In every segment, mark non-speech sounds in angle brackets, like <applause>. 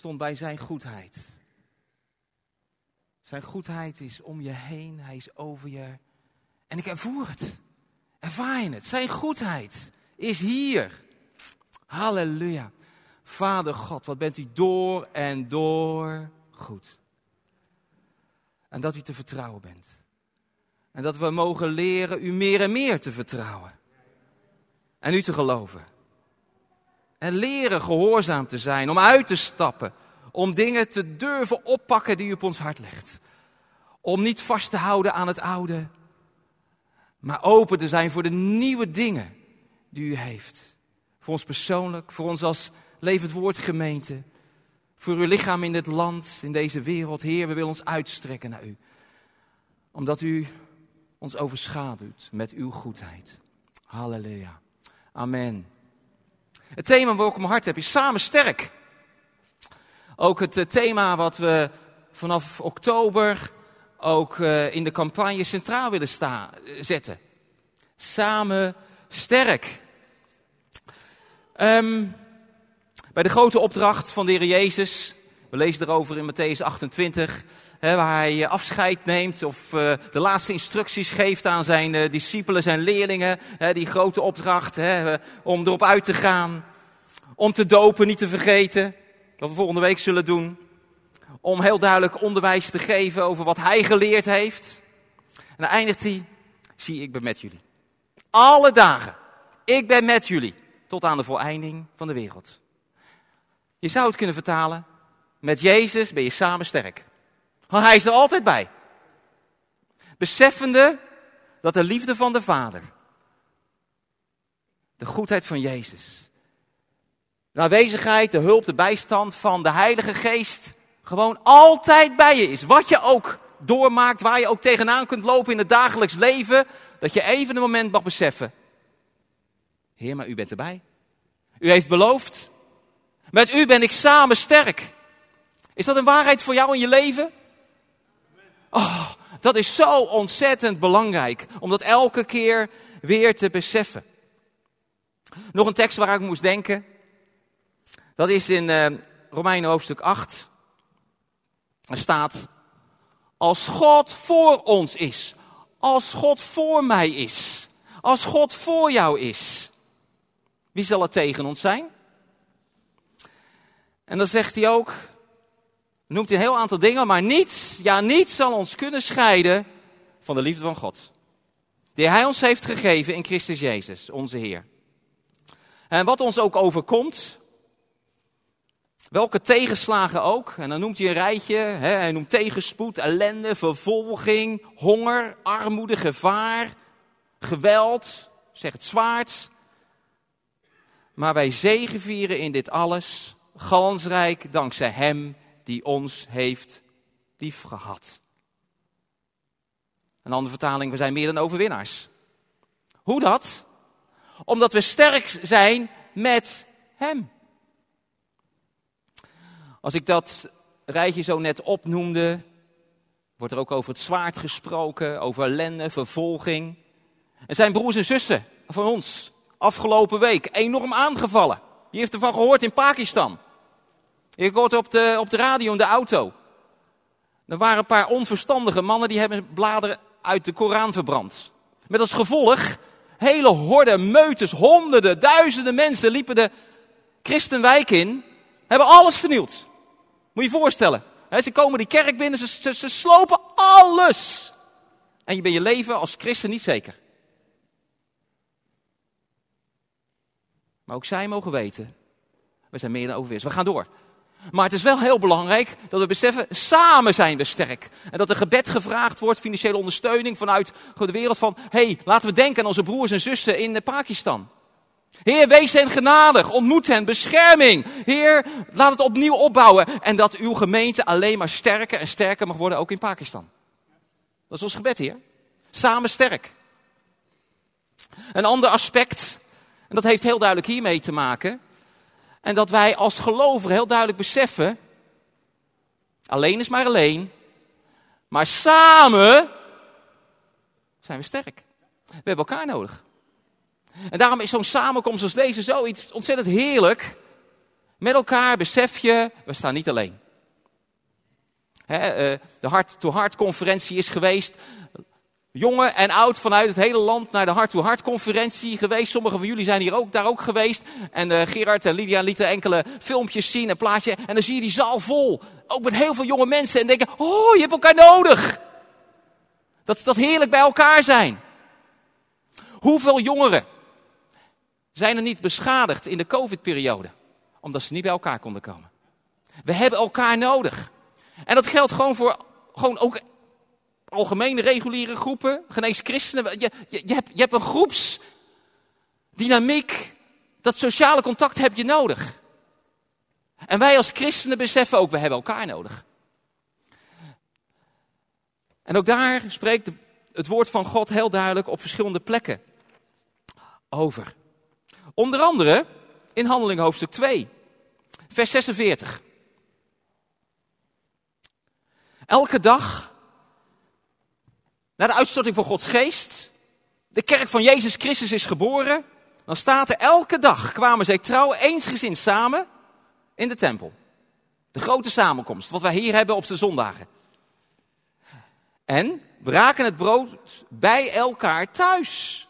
stond bij zijn goedheid. Zijn goedheid is om je heen, hij is over je. En ik ervoer het. Ervaar je het? Zijn goedheid is hier. Halleluja. Vader God, wat bent u door en door goed. En dat u te vertrouwen bent. En dat we mogen leren u meer en meer te vertrouwen. En u te geloven. En leren gehoorzaam te zijn, om uit te stappen. Om dingen te durven oppakken die u op ons hart legt. Om niet vast te houden aan het oude, maar open te zijn voor de nieuwe dingen die u heeft. Voor ons persoonlijk, voor ons als levend woord gemeente. Voor uw lichaam in dit land, in deze wereld. Heer, we willen ons uitstrekken naar u. Omdat u ons overschaduwt met uw goedheid. Halleluja. Amen. Het thema waar ik mijn hart heb is samen sterk. Ook het eh, thema wat we vanaf oktober ook uh, in de campagne centraal willen staan, zetten. Samen sterk. Um, bij de grote opdracht van de Heer Jezus, we lezen erover in Matthäus 28, hè, waar hij afscheid neemt of de laatste instructies geeft aan zijn discipelen, zijn leerlingen. Hè, die grote opdracht hè, om erop uit te gaan, om te dopen, niet te vergeten, wat we volgende week zullen doen om heel duidelijk onderwijs te geven over wat hij geleerd heeft. En dan eindigt hij, zie ik ben met jullie. Alle dagen. Ik ben met jullie. Tot aan de voleinding van de wereld. Je zou het kunnen vertalen. Met Jezus ben je samen sterk. Want hij is er altijd bij. Beseffende dat de liefde van de Vader. De goedheid van Jezus. De aanwezigheid, de hulp, de bijstand van de Heilige Geest gewoon altijd bij je is. Wat je ook doormaakt, waar je ook tegenaan kunt lopen in het dagelijks leven, dat je even een moment mag beseffen. Heer, maar u bent erbij. U heeft beloofd. Met u ben ik samen sterk. Is dat een waarheid voor jou in je leven? Oh, dat is zo ontzettend belangrijk om dat elke keer weer te beseffen. Nog een tekst waar ik moest denken. Dat is in uh, Romeinen hoofdstuk 8. Er staat, als God voor ons is, als God voor mij is, als God voor jou is, wie zal er tegen ons zijn? En dan zegt hij ook, noemt hij een heel aantal dingen, maar niets, ja niets zal ons kunnen scheiden van de liefde van God. Die hij ons heeft gegeven in Christus Jezus, onze Heer. En wat ons ook overkomt, Welke tegenslagen ook. En dan noemt hij een rijtje. Hè, hij noemt tegenspoed, ellende, vervolging, honger, armoede, gevaar, geweld. Zeg het zwaard. Maar wij zegevieren in dit alles. Glansrijk dankzij hem die ons heeft liefgehad. Een andere vertaling, we zijn meer dan overwinnaars. Hoe dat? Omdat we sterk zijn met hem. Als ik dat rijtje zo net opnoemde, wordt er ook over het zwaard gesproken, over ellende, vervolging. En zijn broers en zussen van ons afgelopen week enorm aangevallen. Wie heeft ervan gehoord in Pakistan? Ik hoorde op de, op de radio in de auto. Er waren een paar onverstandige mannen die hebben bladeren uit de Koran verbrand. Met als gevolg hele horden, meutes, honderden, duizenden mensen liepen de christenwijk in. Hebben alles vernield. Moet je je voorstellen. ze komen die kerk binnen, ze, ze, slopen alles. En je bent je leven als christen niet zeker. Maar ook zij mogen weten, we zijn meer dan overwinnaars. We gaan door. Maar het is wel heel belangrijk dat we beseffen, samen zijn we sterk. En dat er gebed gevraagd wordt, financiële ondersteuning vanuit de wereld van, hé, hey, laten we denken aan onze broers en zussen in Pakistan. Heer, wees hen genadig, ontmoet hen, bescherming. Heer, laat het opnieuw opbouwen. En dat uw gemeente alleen maar sterker en sterker mag worden, ook in Pakistan. Dat is ons gebed, Heer. Samen sterk. Een ander aspect, en dat heeft heel duidelijk hiermee te maken. En dat wij als gelovigen heel duidelijk beseffen. Alleen is maar alleen. Maar samen zijn we sterk. We hebben elkaar nodig. En daarom is zo'n samenkomst als deze zoiets ontzettend heerlijk. Met elkaar besef je, we staan niet alleen. Eh, de Hart-to-Hart conferentie is geweest. Jongen en oud vanuit het hele land naar de Hart-to-Hart conferentie geweest. Sommigen van jullie zijn hier ook, daar ook geweest. En uh, Gerard en Lydia lieten enkele filmpjes zien, een plaatje. En dan zie je die zaal vol. Ook met heel veel jonge mensen. En denken, oh, je hebt elkaar nodig. Dat, dat heerlijk bij elkaar zijn. Hoeveel jongeren zijn er niet beschadigd in de COVID-periode? Omdat ze niet bij elkaar konden komen. We hebben elkaar nodig. En dat geldt gewoon voor gewoon ook algemene reguliere groepen, genees christenen. Je, je, je, hebt, je hebt een groepsdynamiek. Dat sociale contact heb je nodig. En wij als christenen beseffen ook, we hebben elkaar nodig. En ook daar spreekt het woord van God heel duidelijk op verschillende plekken over. Onder andere in Handeling hoofdstuk 2, vers 46. Elke dag, na de uitstorting van Gods geest, de kerk van Jezus Christus is geboren, dan staat er elke dag kwamen zij trouw eensgezind samen in de tempel. De grote samenkomst, wat wij hier hebben op de zondagen. En braken het brood bij elkaar thuis.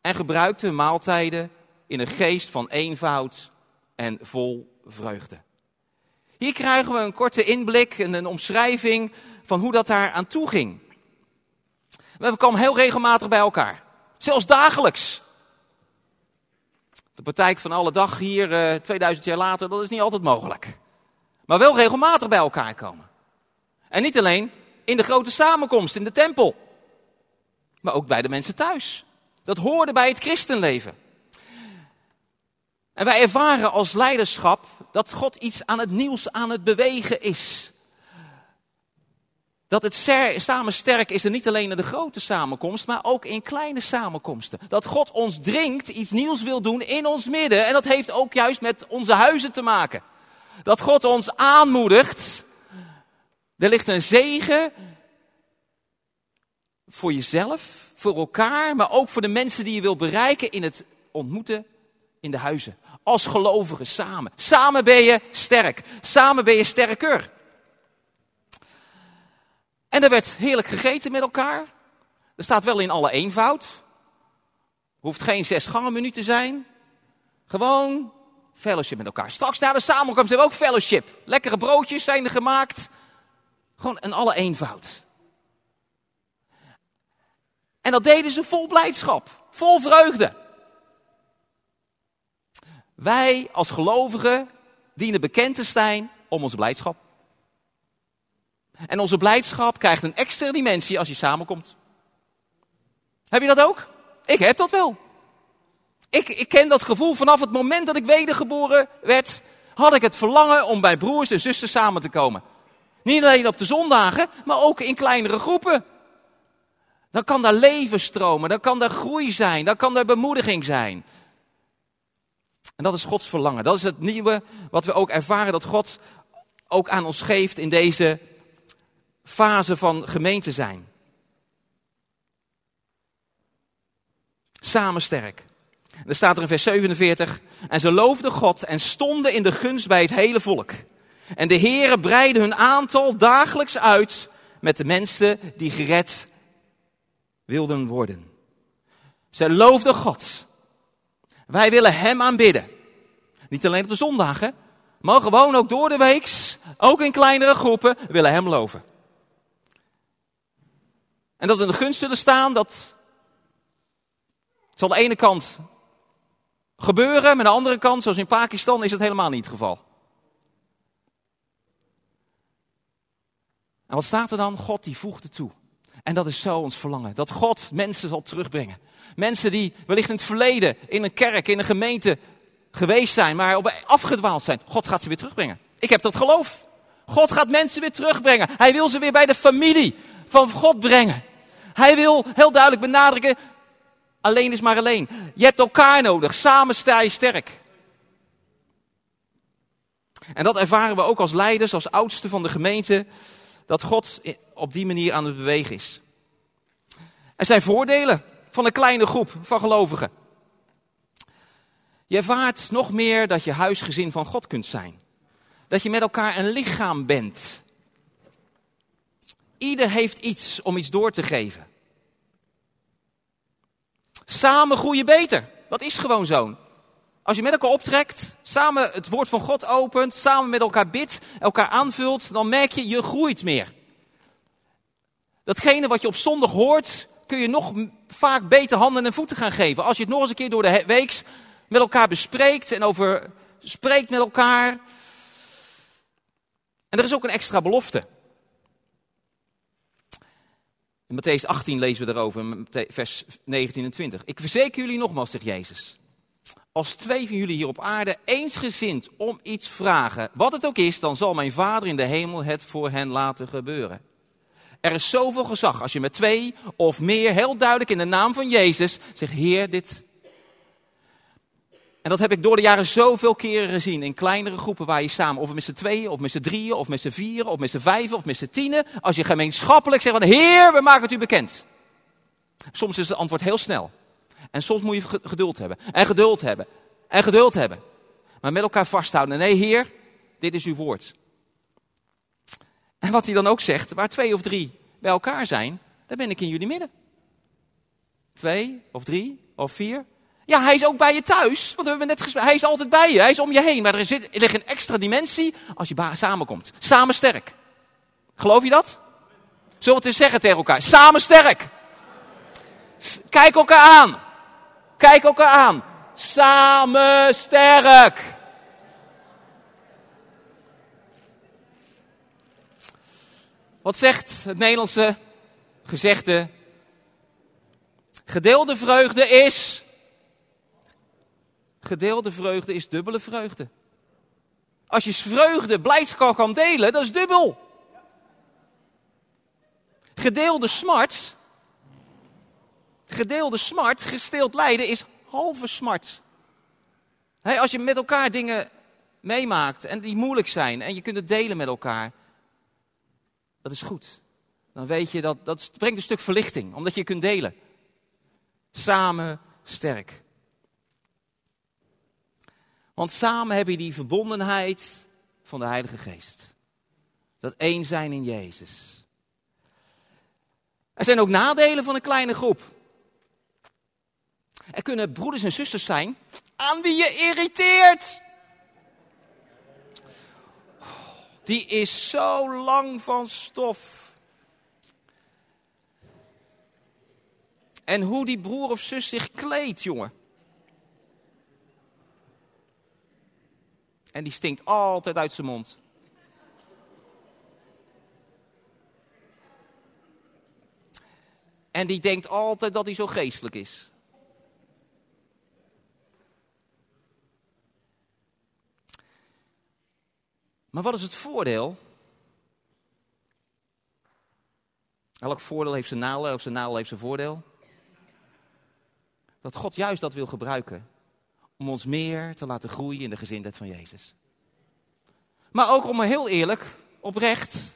En gebruikten maaltijden in een geest van eenvoud en vol vreugde. Hier krijgen we een korte inblik en een omschrijving van hoe dat daar aan toe ging. We komen heel regelmatig bij elkaar. Zelfs dagelijks. De praktijk van alle dag hier, uh, eh, 2000 jaar later, dat is niet altijd mogelijk. Maar wel regelmatig bij elkaar komen. En niet alleen in de grote samenkomst, in de tempel. Maar ook bij de mensen thuis. Dat hoorde bij het christenleven. En wij ervaren als leiderschap dat God iets aan het nieuws aan het bewegen is. Dat het samen sterk is en niet alleen in de grote samenkomst, maar ook in kleine samenkomsten. Dat God ons dringt iets nieuws wil doen in ons midden. En dat heeft ook juist met onze huizen te maken. Dat God ons aanmoedigt. Er ligt een zegen voor jezelf, voor elkaar, maar ook voor de mensen die je wil bereiken in het ontmoeten in de huizen. Als gelovigen samen. Samen ben je sterk. Samen ben je sterker. En er werd heerlijk gegeten met elkaar. Er staat wel in alle eenvoud. Hoeft geen zes gangen menu te zijn. Gewoon fellowship met elkaar. Straks na de samenkomst hebben we ook fellowship. Lekkere broodjes zijn er gemaakt. Gewoon in alle eenvoud. En dat deden ze vol blijdschap. Vol vreugde. Wij als gelovigen dienen bekend te zijn om onze blijdschap. En onze blijdschap krijgt een extra dimensie als je samenkomt. Heb je dat ook? Ik heb dat wel. Ik, ik ken dat gevoel vanaf het moment dat ik wedergeboren werd, had ik het verlangen om bij broers en zusters samen te komen. Niet alleen op de zondagen, maar ook in kleinere groepen. Dan kan daar leven stromen, dan kan daar groei zijn, dan kan daar bemoediging zijn. En dat is Gods verlangen. Dat is het nieuwe wat we ook ervaren dat God ook aan ons geeft in deze fase van gemeente zijn. Samen sterk. Er staat er in vers 47. En ze loofden God en stonden in de gunst bij het hele volk. En de Heere breidde hun aantal dagelijks uit met de mensen die gered wilden worden. Ze loofden God. Wij willen Hem aanbidden. Niet alleen op de zondagen, maar gewoon ook door de weeks, ook in kleinere groepen, willen Hem loven. En dat we in de gunst zullen staan, dat zal aan de ene kant gebeuren, maar aan de andere kant, zoals in Pakistan, is het helemaal niet het geval. En wat staat er dan? God die voegt het toe. En dat is zo ons verlangen. Dat God mensen zal terugbrengen. Mensen die wellicht in het verleden in een kerk, in een gemeente geweest zijn, maar op afgedwaald zijn. God gaat ze weer terugbrengen. Ik heb dat geloof. God gaat mensen weer terugbrengen. Hij wil ze weer bij de familie van God brengen. Hij wil heel duidelijk benadrukken, alleen is maar alleen. Je hebt elkaar nodig, samen sta je sterk. En dat ervaren we ook als leiders, als oudsten van de gemeente, dat God op die manier aan het bewegen is. Er zijn voordelen van een kleine groep van gelovigen. Je ervaart nog meer dat je huisgezin van God kunt zijn. Dat je met elkaar een lichaam bent. Ieder heeft iets om iets door te geven. Samen groeien beter. Dat is gewoon zo. Als je met elkaar optrekt, samen het woord van God opent, samen met elkaar bidt, elkaar aanvult, dan merk je, je groeit meer. Datgene wat je op zondag hoort, kun je nog vaak beter handen en voeten gaan geven. Als je het nog eens een keer door de week met elkaar bespreekt en over spreekt met elkaar. En er is ook een extra belofte. In Matthäus 18 lezen we daarover, vers 19 en 20. Ik verzeker jullie nogmaals, zegt Jezus. Als twee van jullie hier op aarde eensgezind om iets vragen, wat het ook is, dan zal mijn Vader in de hemel het voor hen laten gebeuren. Er is zoveel gezag als je met twee of meer heel duidelijk in de naam van Jezus zegt, Heer, dit. En dat heb ik door de jaren zoveel keren gezien in kleinere groepen waar je samen, of met z'n tweeën, of met z'n drieën, of met z'n vieren, of met z'n vijven, of met z'n tienen, als je gemeenschappelijk zegt van, Heer, we maken het u bekend. Soms is het antwoord heel snel. En soms moet je geduld hebben. En geduld hebben. En geduld hebben. Maar met elkaar vasthouden. Nee, Heer, dit is uw woord. En wat hij dan ook zegt, waar twee of drie bij elkaar zijn, dan ben ik in jullie midden. Twee of drie of vier. Ja, hij is ook bij je thuis. Want we hebben net gesproken. Hij is altijd bij je. Hij is om je heen. Maar er, zit, er ligt een extra dimensie als je samenkomt. Samen sterk. Geloof je dat? Zullen we het eens zeggen tegen elkaar? Samen sterk. Kijk elkaar aan. Kijk elkaar aan. Samen sterk. Wat zegt het Nederlandse gezegde? Gedeelde vreugde is. Gedeelde vreugde is dubbele vreugde. Als je vreugde, blijdschap kan delen, dat is dubbel. Gedeelde smart. Gedeelde smart, gesteeld lijden is halve smart. als je met elkaar dingen meemaakt en die moeilijk zijn en je kunt het delen met elkaar, dat is goed. Dan weet je dat dat brengt een stuk verlichting, omdat je kunt delen. Samen sterk. Want samen heb je die verbondenheid van de Heilige Geest. Dat één zijn in Jezus. Er zijn ook nadelen van een kleine groep. Er kunnen broeders en zusters zijn aan wie je irriteert. Die is zo lang van stof. En hoe die broer of zus zich kleedt, jongen. En die stinkt altijd uit zijn mond. En die denkt altijd dat hij zo geestelijk is. Maar wat is het voordeel? Elk voordeel heeft zijn nadeel, of zijn nadeel heeft zijn voordeel. Dat God juist dat wil gebruiken om ons meer te laten groeien in de gezindheid van Jezus. Maar ook om heel eerlijk, oprecht,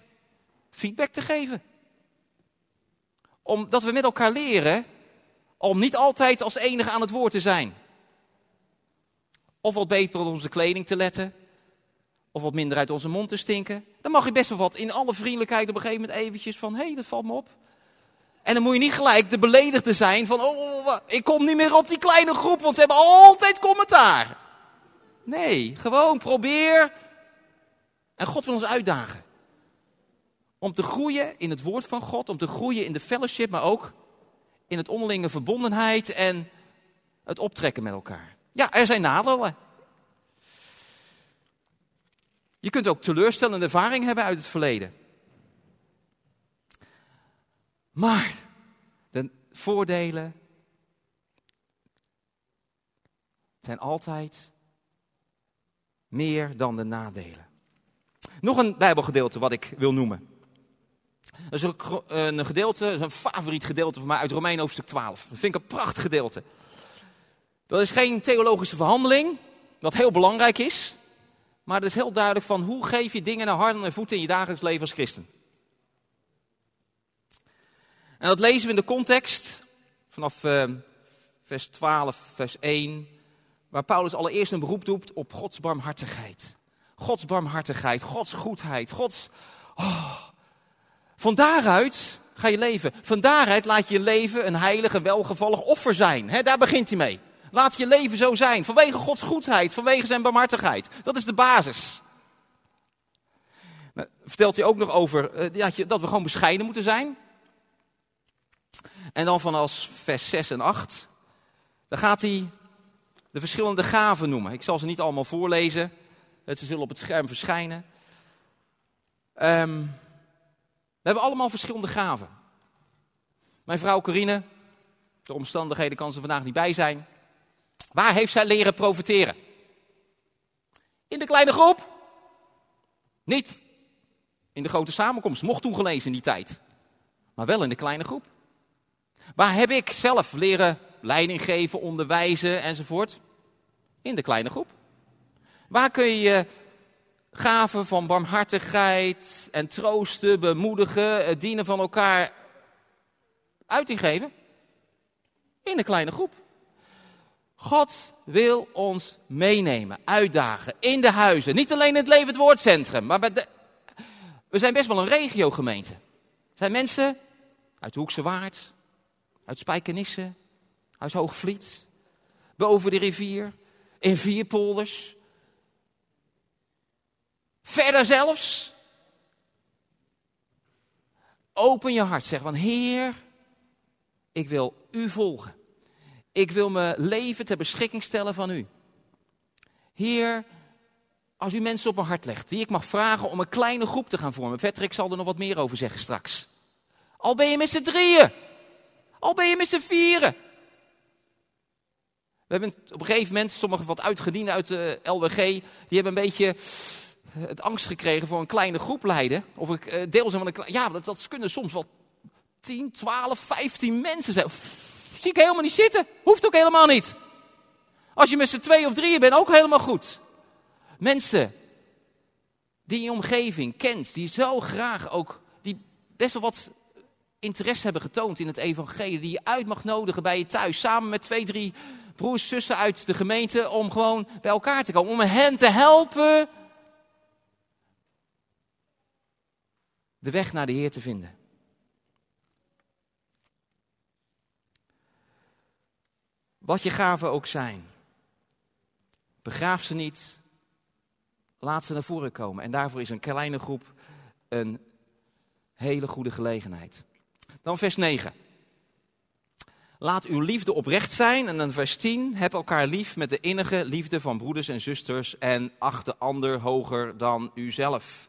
feedback te geven. Omdat we met elkaar leren om niet altijd als enige aan het woord te zijn. Of wat beter op onze kleding te letten of wat minder uit onze mond te stinken. Dan mag je best wel wat in alle vriendelijkheid op een gegeven moment eventjes van, hé, hey, dat valt me op. En dan moet je niet gelijk de beledigde zijn van, oh, oh, oh, ik kom niet meer op die kleine groep, want ze hebben altijd commentaar. Nee, gewoon probeer. En God wil ons uitdagen. Om te groeien in het woord van God, om te groeien in de fellowship, maar ook in het onderlinge verbondenheid en het optrekken met elkaar. Ja, er zijn nadelen. Je kunt ook teleurstellende ervaring hebben uit het verleden. Maar de voordelen zijn altijd meer dan de nadelen. Nog een Bijbelgedeelte wat ik wil noemen. Dat is een gedeelte, een favoriet gedeelte van mij uit Romein hoofdstuk 12. Dat vind ik een prachtig gedeelte. Dat is geen theologische verhandeling, wat heel belangrijk is. Maar het is heel duidelijk van hoe geef je dingen naar handen en voeten in je dagelijks leven als christen. En dat lezen we in de context vanaf uh, vers 12, vers 1, waar Paulus allereerst een beroep doet op Gods barmhartigheid. Gods barmhartigheid, Gods goedheid, Gods. Oh. Van daaruit ga je leven. Van daaruit laat je leven een heilig en welgevallig offer zijn. He, daar begint hij mee. Laat je leven zo zijn. Vanwege Gods goedheid, vanwege zijn barmhartigheid. Dat is de basis. Nou, vertelt hij ook nog over uh, dat, je, dat we gewoon bescheiden moeten zijn. En dan vanaf vers 6 en 8. Dan gaat hij de verschillende gaven noemen. Ik zal ze niet allemaal voorlezen. Ze zullen op het scherm verschijnen. Um, we hebben allemaal verschillende gaven. Mijn vrouw Corine, door omstandigheden kan ze vandaag niet bij zijn. Waar heeft zij leren profiteren? In de kleine groep? Niet. In de grote samenkomst, mocht toen gelezen in die tijd. Maar wel in de kleine groep. Waar heb ik zelf leren leiding geven, onderwijzen enzovoort? In de kleine groep. Waar kun je gaven van barmhartigheid en troosten, bemoedigen, het dienen van elkaar uiting geven? In een kleine groep. God wil ons meenemen, uitdagen, in de huizen. Niet alleen in het Levend Woordcentrum, maar we zijn best wel een regiogemeente. Er zijn mensen uit Hoekse Waard, uit Spijkenisse, uit Hoogvliet, boven de rivier, in Vierpolders, Verder zelfs. Open je hart. Zeg van Heer, ik wil u volgen. Ik wil mijn leven ter beschikking stellen van u. Heer, als u mensen op mijn hart legt, die ik mag vragen om een kleine groep te gaan vormen. Patrick zal er nog wat meer over zeggen straks. Al ben je met z'n drieën. Al ben je met z'n vieren. We hebben op een gegeven moment, sommigen wat uitgediend uit de LWG, die hebben een beetje het angst gekregen voor een kleine groep leiden. Of ik eh, deel zijn van een. Ja, dat, dat kunnen soms wel 10, 12, 15 mensen zijn. Zie ik helemaal niet zitten. Hoeft ook helemaal niet. Als je met z'n twee of drieën bent, ook helemaal goed. Mensen die je omgeving kent, die zo graag ook, die best wel wat interesse hebben getoond in het evangelie, die je uit mag nodigen bij je thuis, samen met twee, drie broers, zussen uit de gemeente, om gewoon bij elkaar te komen, om hen te helpen de weg naar de Heer te vinden. Wat je gaven ook zijn. Begraaf ze niet. Laat ze naar voren komen. En daarvoor is een kleine groep een hele goede gelegenheid. Dan vers 9. Laat uw liefde oprecht zijn. En dan vers 10. Heb elkaar lief met de innige liefde van broeders en zusters. En acht de ander hoger dan uzelf.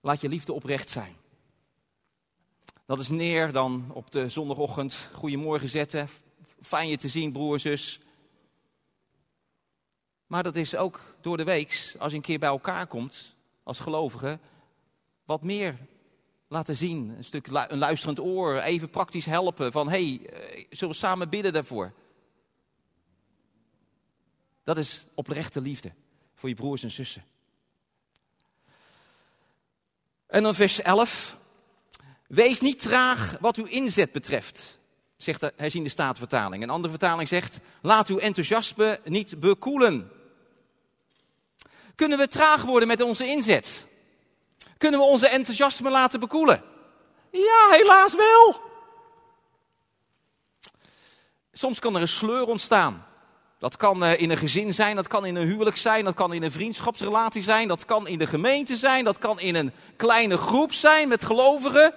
Laat je liefde oprecht zijn. Dat is neer dan op de zondagochtend. Goedemorgen zetten. Fijn je te zien, broer, zus. Maar dat is ook door de week, als je een keer bij elkaar komt, als gelovige, wat meer laten zien. Een stuk een luisterend oor, even praktisch helpen. Van, hey, eh, zullen we samen bidden daarvoor? Dat is oprechte liefde voor je broers en zussen. En dan vers 11. Wees niet traag wat uw inzet betreft, zegt de herziende staatvertaling. Een andere vertaling zegt, laat uw enthousiasme niet bekoelen. Kunnen we traag worden met onze inzet? Kunnen we onze enthousiasme laten bekoelen? Ja, helaas wel. Soms kan er een sleur ontstaan. Dat kan eh, in een gezin zijn, dat kan in een huwelijk zijn, dat kan in een vriendschapsrelatie zijn, dat kan in de gemeente zijn, dat kan in een kleine groep zijn met gelovigen.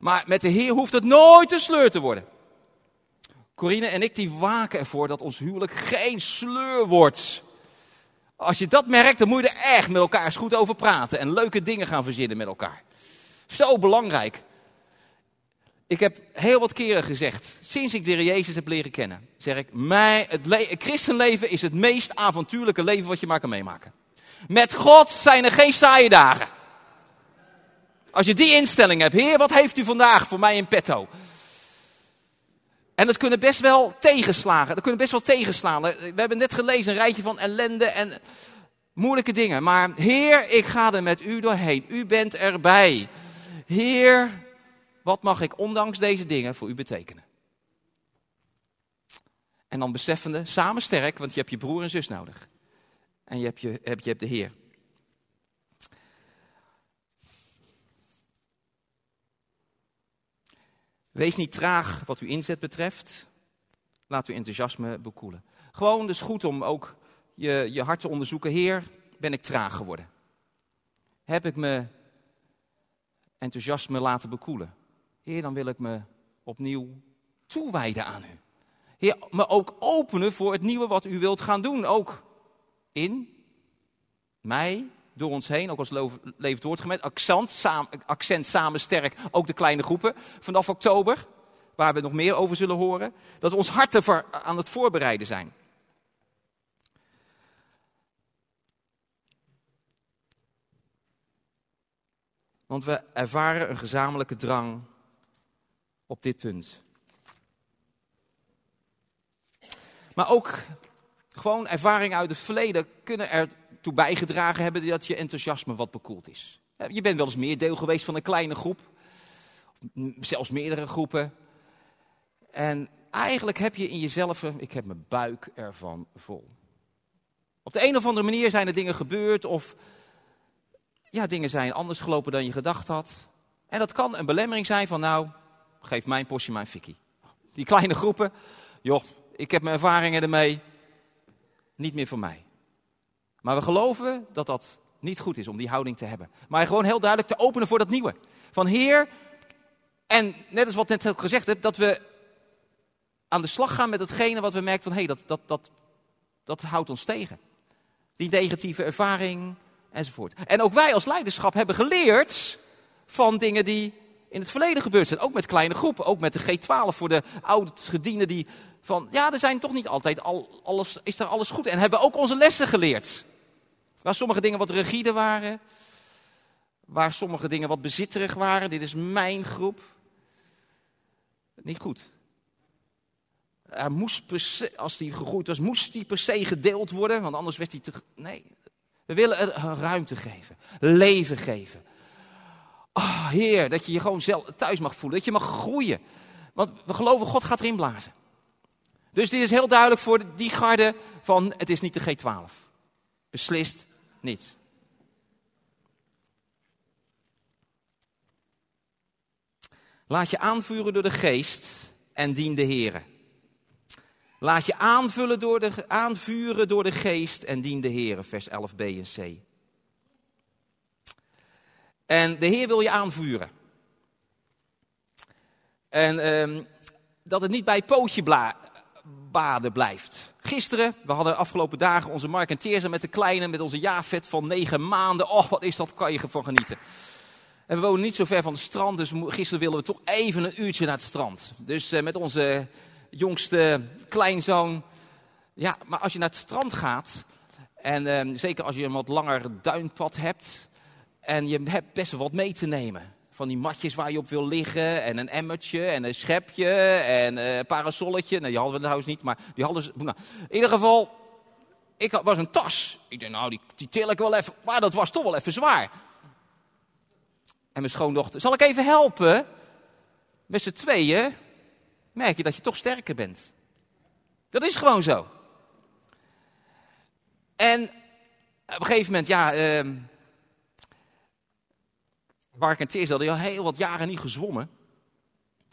Maar met de Heer hoeft het nooit te sleur te worden. Corine en ik die waken ervoor dat ons huwelijk geen sleur wordt. Als je dat merkt, dan moet je er echt met elkaar eens goed over praten en leuke dingen gaan verzinnen met elkaar. Zo belangrijk. Ik heb heel wat keren gezegd, sinds ik de Heer Jezus heb leren kennen, zeg ik, mij, het, het christenleven is het meest avontuurlijke leven wat je maar kan meemaken. Met God zijn er geen saaie dagen. Als je die instelling hebt, Heer, wat heeft u vandaag voor mij in petto? En dat kunnen best wel tegenslagen, dat kunnen best wel tegenslaan. We hebben net gelezen een rijtje van ellende en moeilijke dingen. Maar Heer, ik ga er met u doorheen. U bent erbij. Heer, wat mag ik ondanks deze dingen voor u betekenen? En dan beseffende, samen sterk, want je hebt je broer en zus nodig. En je hebt, je, je hebt de Heer. Wees niet traag wat uw inzet betreft. Laat uw enthousiasme bekoelen. Gewoon dus goed om ook je, je hart te onderzoeken. Heer, ben ik traag geworden? Heb ik me enthousiasme laten bekoelen? Heer, dan wil ik me opnieuw toewijden aan u. Heer, me ook openen voor het nieuwe wat u wilt gaan doen. Ook in mij, door ons heen, ook als levend woordgemeente. Accent, accent samen sterk, ook de kleine groepen vanaf oktober. Waar we nog meer over zullen horen. Dat we ons harten aan het voorbereiden zijn. Want we ervaren een gezamenlijke drang op dit punt. Maar ook gewoon ervaringen uit het verleden kunnen ertoe bijgedragen hebben dat je enthousiasme wat bekoeld is. Je bent wel eens meer deel geweest van een kleine groep, zelfs meerdere groepen. En eigenlijk heb je in jezelf, ik heb mijn buik ervan vol. Op de een of andere manier zijn er dingen gebeurd of ja, dingen zijn anders gelopen dan je gedacht had. En dat kan een belemmering zijn van nou, geef mijn portie mijn fikkie. Die kleine groepen, joh, ik heb mijn ervaringen ermee, niet meer voor mij. Maar we geloven dat dat niet goed is om die houding te hebben. Maar gewoon heel duidelijk te openen voor dat nieuwe. Van Heer, en net als wat net ook gezegd heb, dat we aan de slag gaan met hetgene wat we merken van hé, hey, dat, dat, dat, dat houdt ons tegen. Die negatieve ervaring enzovoort. En ook wij als leiderschap hebben geleerd van dingen die in het verleden gebeurd zijn. Ook met kleine groepen, ook met de G12 voor de oude gedienden die van, ja, er zijn toch niet altijd al, alles, is er alles goed. En hebben ook onze lessen geleerd. Waar sommige dingen wat rigide waren. Waar sommige dingen wat bezitterig waren. Dit is mijn groep. Niet goed. Er moest per als die gegroeid was, moest die per se gedeeld worden. Want anders werd hij te... Nee, we willen er ruimte geven. Leven geven. Oh, Heer, dat je je gewoon zelf thuis mag voelen. Dat je mag groeien. Want we geloven, God gaat erin blazen. Dus dit is heel duidelijk voor die garde van het is niet de G12. Beslist niet. Laat je aanvuren door de geest en dien de Heer. Laat je aanvullen door de, aanvuren door de geest en dien de Heer, vers 11b en c. En de Heer wil je aanvuren. En um, dat het niet bij pootje baden blijft. Gisteren, we hadden afgelopen dagen onze Mark en Teerza met de kleine, met onze Jafet van negen maanden. Oh, wat is dat, kan je van genieten. En we wonen niet zo ver van het strand, dus gisteren wilden we toch even een uurtje naar het strand. Dus uh, met onze jongste kleinzoon. Ja, maar als je naar het strand gaat, en uh, zeker als je een wat langer duinpad hebt, en je hebt best wel wat mee te nemen. Van die matjes waar je op wil liggen. En een emmertje. En een schepje. En een uh, parasolletje. Nou, die hadden we trouwens niet. Maar die hadden ze. Nou, in ieder geval. Ik was een tas. Ik dacht, nou, die, die til ik wel even. Maar dat was toch wel even zwaar. En mijn schoondochter. Zal ik even helpen? Met z'n tweeën. Merk je dat je toch sterker bent. Dat is gewoon zo. En op een gegeven moment, ja. Uh, Mark en Teers hadden al heel wat jaren niet gezwommen.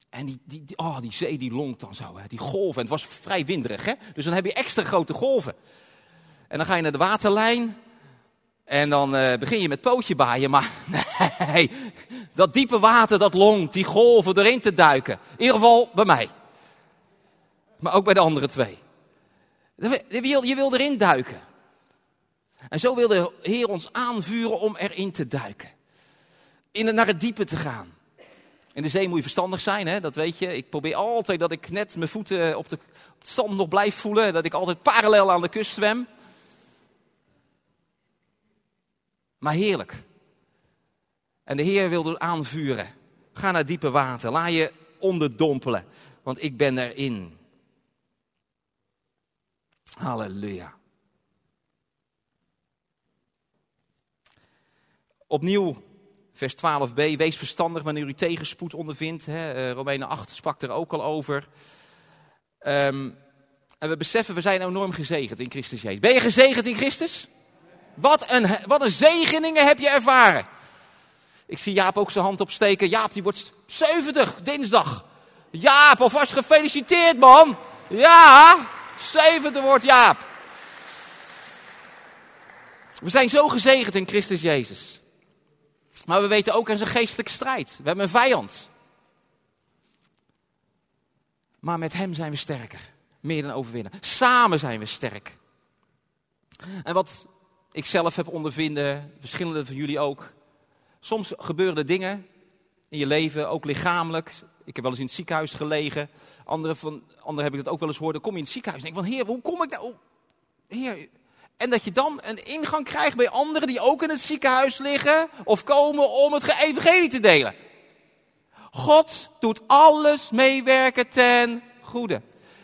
En die, die, die, oh, die zee die longt dan zo, hè. die golven. En het was vrij winderig, hè? dus dan heb je extra grote golven. En dan ga je naar de waterlijn. En dan uh, begin je met pootje baaien. Maar <laughs> nee, dat diepe water dat longt, die golven erin te duiken. In ieder geval bij mij. Maar ook bij de andere twee. Je wil erin duiken. En zo wil de Heer ons aanvuren om erin te duiken in, naar het diepe te gaan. In de zee moet je verstandig zijn, hè? dat weet je. Ik probeer altijd dat ik net mijn voeten op, de, het zand nog blijf voelen. Dat ik altijd parallel aan de kust zwem. Maar heerlijk. En de Heer wil aanvuren. Ga naar diepe water. Laat je onderdompelen. Want ik ben erin. Halleluja. Opnieuw Vers 12b, wees verstandig wanneer u tegenspoed ondervindt. Hè? Uh, Romeinen 8 sprak er ook al over. Um, En we beseffen, we zijn enorm gezegend in Christus Jezus. Ben je gezegend in Christus? Wat een, wat een zegeningen heb je ervaren. Ik zie Jaap ook zijn hand opsteken. Jaap, die wordt 70, dinsdag. Jaap, alvast gefeliciteerd, man. Ja, 70 wordt Jaap. We zijn zo gezegend in Christus Jezus. Maar we weten ook, er is een geestelijke strijd. We hebben een vijand. Maar met hem zijn we sterker. Meer dan overwinnen. Samen zijn we sterk. En wat ik zelf heb ondervinden, verschillende van jullie ook. Soms gebeuren er dingen in je leven, ook lichamelijk. Ik heb wel eens in het ziekenhuis gelegen. Anderen, van, anderen heb ik het ook wel eens gehoord. Dan kom je in het ziekenhuis en denk van, heer, hoe kom ik nou? Heer. En dat je dan een ingang krijgt bij anderen die ook in het ziekenhuis liggen. Of komen om het evangelie te delen. God doet alles meewerken ten goede.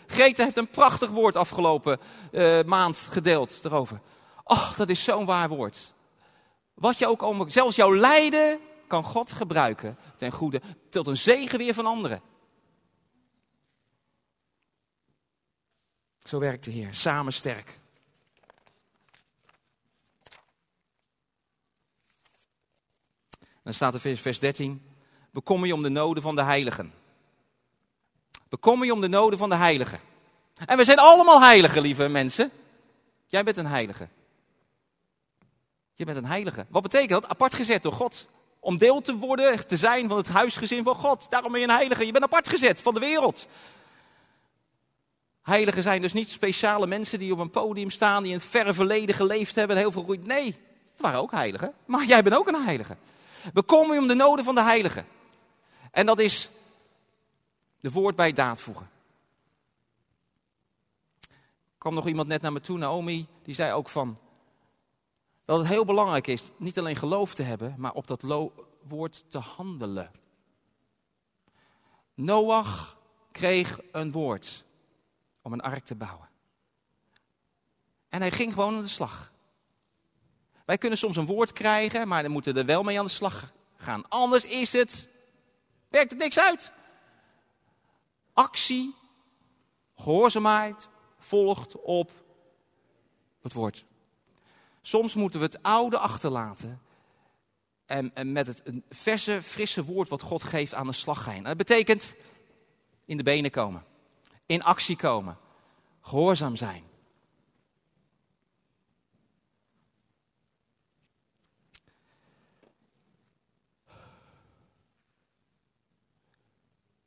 Greta heeft een prachtig woord afgelopen uh, maand gedeeld erover. Och, dat is zo'n waar woord. Wat je ook om, zelfs jouw lijden kan God gebruiken ten goede, tot een zegen weer van anderen. Zo werkt de Heer, samen sterk. Dan staat er vers 13, bekommer je om de noden van de heiligen. Bekommer je om de noden van de heiligen. En we zijn allemaal heiligen, lieve mensen. Jij bent een heilige. Je bent een heilige. Wat betekent dat? Apart gezet door God. Om deel te worden, te zijn van het huisgezin van God. Daarom ben je een heilige. Je bent apart gezet van de wereld. Heiligen zijn dus niet speciale mensen die op een podium staan, die in het verre verleden geleefd hebben en heel veel goed. Nee, het waren ook heiligen. Maar jij bent ook een heilige. Bekom je om de noden van de heiligen. En dat is de woord bij daad voegen. Er kwam nog iemand net naar me toe, Naomi, die zei ook van, dat het heel belangrijk is niet alleen geloof te hebben, maar op dat woord te handelen. Noach kreeg een woord om een ark te bouwen. En hij ging gewoon aan de slag. Wij kunnen soms een woord krijgen, maar dan moeten we er wel mee aan de slag gaan. Anders is het, werkt het niks uit. Actie, gehoorzaamheid volgt op het woord. Soms moeten we het oude achterlaten en, en met het een verse, frisse woord wat God geeft aan de slag gaan. Dat betekent in de benen komen, in actie komen, gehoorzaam zijn.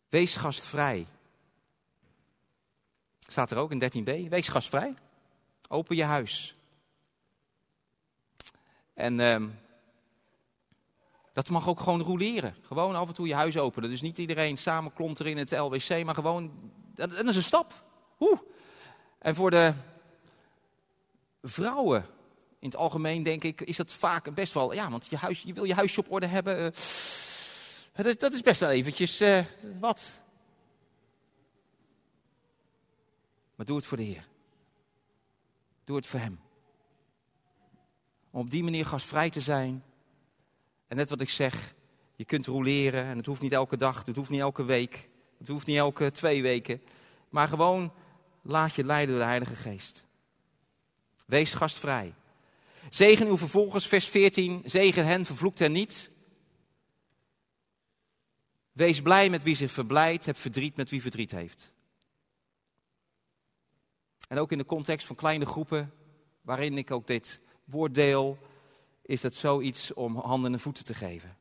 Wees gastvrij. Staat er ook in 13b. Wees gastvrij. Open je huis. En uh, dat mag ook gewoon roleren. Gewoon af en toe je huis openen. Dus niet iedereen samen klonteren in het LWC, maar gewoon, dat, is een stap. Oeh. En voor de vrouwen in het algemeen, denk ik, is dat vaak best wel, ja, want je, huis, je wil je huisje op orde hebben. Uh, dat, is, dat, is, best wel eventjes uh, wat. Maar doe het voor de Heer. Doe het voor Hem. Om op die manier gastvrij te zijn. En net wat ik zeg, je kunt roleren en het hoeft niet elke dag, het hoeft niet elke week, het hoeft niet elke twee weken. Maar gewoon laat je leiden door de Heilige Geest. Wees gastvrij. Zegen uw vervolgers, vers 14. Zegen hen, vervloekt hen niet. Wees blij met wie zich verblijdt, heb verdriet met wie verdriet heeft. En ook in de context van kleine groepen, waarin ik ook dit woorddeel, is dat zoiets om handen en voeten te geven.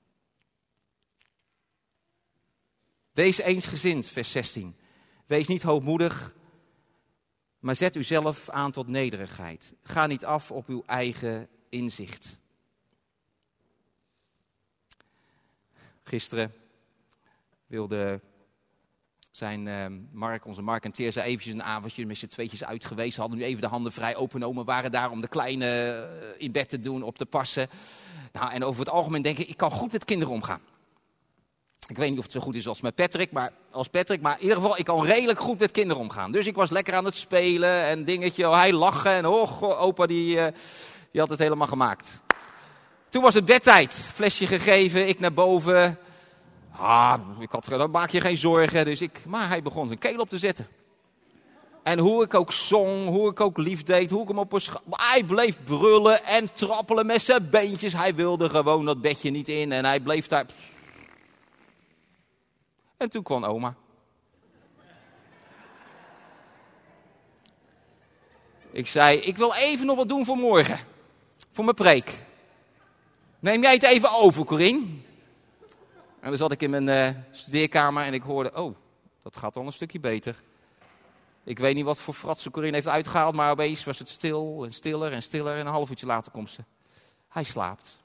Wees eensgezind, vers 16. Wees niet hoogmoedig, maar zet uzelf aan tot nederigheid. Ga niet af op uw eigen inzicht. Gisteren wilde zijn uh, Mark, onze Mark en Teerza eventjes een avondje met z'n tweetjes uit geweest. Hadden nu even de handen vrij openomen, waren daar om de kleine uh, in bed te doen, op te passen. Nou, en over het algemeen denk ik, ik kan goed met kinderen omgaan. Ik weet niet of het zo goed is als met Patrick, maar, als Patrick, maar in ieder geval, ik kan redelijk goed met kinderen omgaan. Dus ik was lekker aan het spelen en dingetje, oh, hij lachen en oh, opa die, uh, die had het helemaal gemaakt. Toen was het bedtijd, flesje gegeven, ik naar boven, Ah, ik had, dan maak je geen zorgen. Dus ik, maar hij begon zijn keel op te zetten. En hoe ik ook zong, hoe ik ook lief deed, hoe ik hem op een Hij bleef brullen en trappelen met zijn beentjes. Hij wilde gewoon dat bedje niet in en hij bleef daar. En toen kwam oma. Ik zei, ik wil even nog wat doen voor morgen. Voor mijn preek. Neem jij het even over, Corine? En dan zat ik in mijn eh, studeerkamer en ik hoorde, oh, dat gaat al een stukje beter. Ik weet niet wat voor fratsen Corine heeft uitgehaald, maar opeens was het stil en stiller en stiller. En een half uurtje later komt ze. Hij slaapt.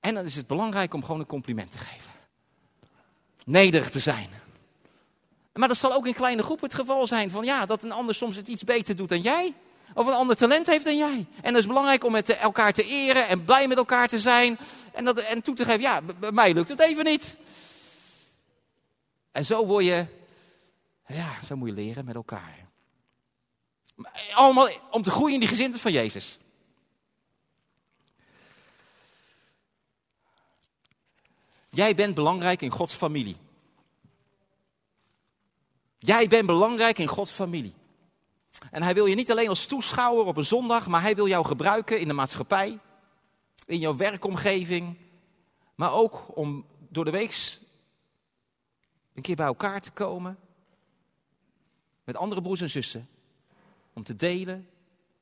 En dan is het belangrijk om gewoon een compliment te geven. Nederig te zijn. Maar dat zal ook in kleine groepen het geval zijn. Van ja, dat een ander soms het iets beter doet dan jij. Of een ander talent heeft dan jij. En dat is belangrijk om met elkaar te eren en blij met elkaar te zijn. En, dat, en toe te geven, ja, bij mij lukt het even niet. En zo word je, ja, zo moet je leren met elkaar. Allemaal om te groeien in die gezindheid van Jezus. Jij bent belangrijk in Gods familie. Jij bent belangrijk in Gods familie. En hij wil je niet alleen als toeschouwer op een zondag, maar hij wil jou gebruiken in de maatschappij, in jouw werkomgeving, maar ook om door de week een keer bij elkaar te komen met andere broers en zussen. Om te delen,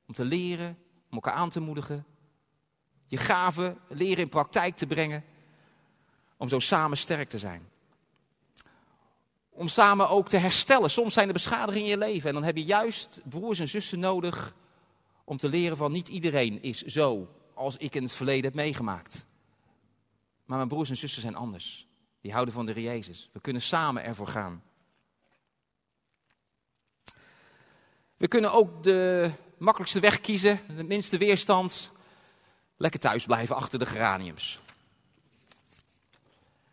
om te leren, om elkaar aan te moedigen. Je gaven leren in praktijk te brengen. Om zo samen sterk te zijn. Om samen ook te herstellen. Soms zijn er beschadigingen in je leven. En dan heb je juist broers en zussen nodig om te leren van niet iedereen is zo als ik in het verleden heb meegemaakt. Maar mijn broers en zussen zijn anders. Die houden van de Jezus. We kunnen samen ervoor gaan. We kunnen ook de makkelijkste weg kiezen, de minste weerstand. Lekker thuis blijven achter de geraniums.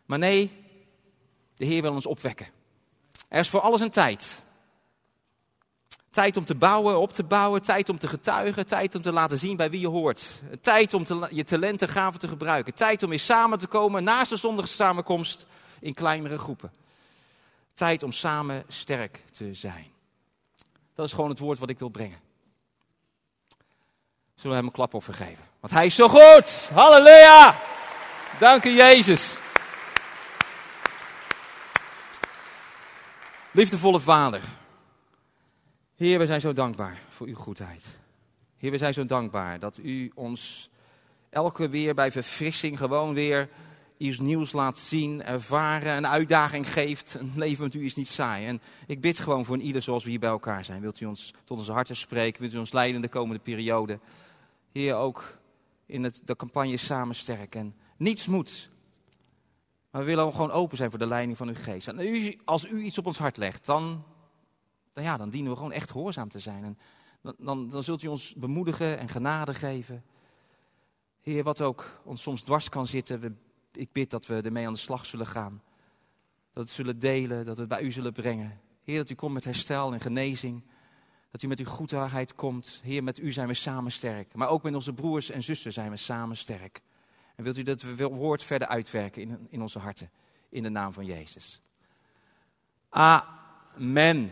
Maar nee, de Heer wil ons opwekken. Er is voor alles een tijd. Tijd om te bouwen, op te bouwen, tijd om te getuigen, tijd om te laten zien bij wie je hoort. Tijd om je talenten, gaven te gebruiken. Tijd om weer samen te komen naast de zondige samenkomst in kleinere groepen. Tijd om samen sterk te zijn. Dat is gewoon het woord wat ik wil brengen. Zullen we hem een klap op vergeven? Want hij is zo goed! Halleluja! Dank u Jezus! Liefdevolle Vader. Heer, we zijn zo dankbaar voor uw goedheid. Heer, we zijn zo dankbaar dat u ons elke weer bij verfrissing gewoon weer iets nieuws laat zien, ervaren, een uitdaging geeft. Een leven met u is niet saai. En ik bid gewoon voor een ieder zoals we hier bij elkaar zijn. Wilt u ons tot onze harten spreken? Wilt u ons leiden in de komende periode? Heer, ook in het, de campagne Samen Sterk. En niets moet. Maar we willen gewoon open zijn voor de leiding van uw geest. En als u iets op ons hart legt, dan, dan, ja, dan dienen we gewoon echt gehoorzaam te zijn. En dan, dan, dan zult u ons bemoedigen en genade geven. Heer, wat ook ons soms dwars kan zitten, we, ik bid dat we ermee aan de slag zullen gaan. Dat we het zullen delen, dat we het bij u zullen brengen. Heer, dat u komt met herstel en genezing. Dat u met uw goedheid komt. Heer, met u zijn we samen sterk. Maar ook met onze broers en zussen zijn we samen sterk. En wilt u dat we woord verder uitwerken in, in onze harten. In de naam van Jezus. Amen.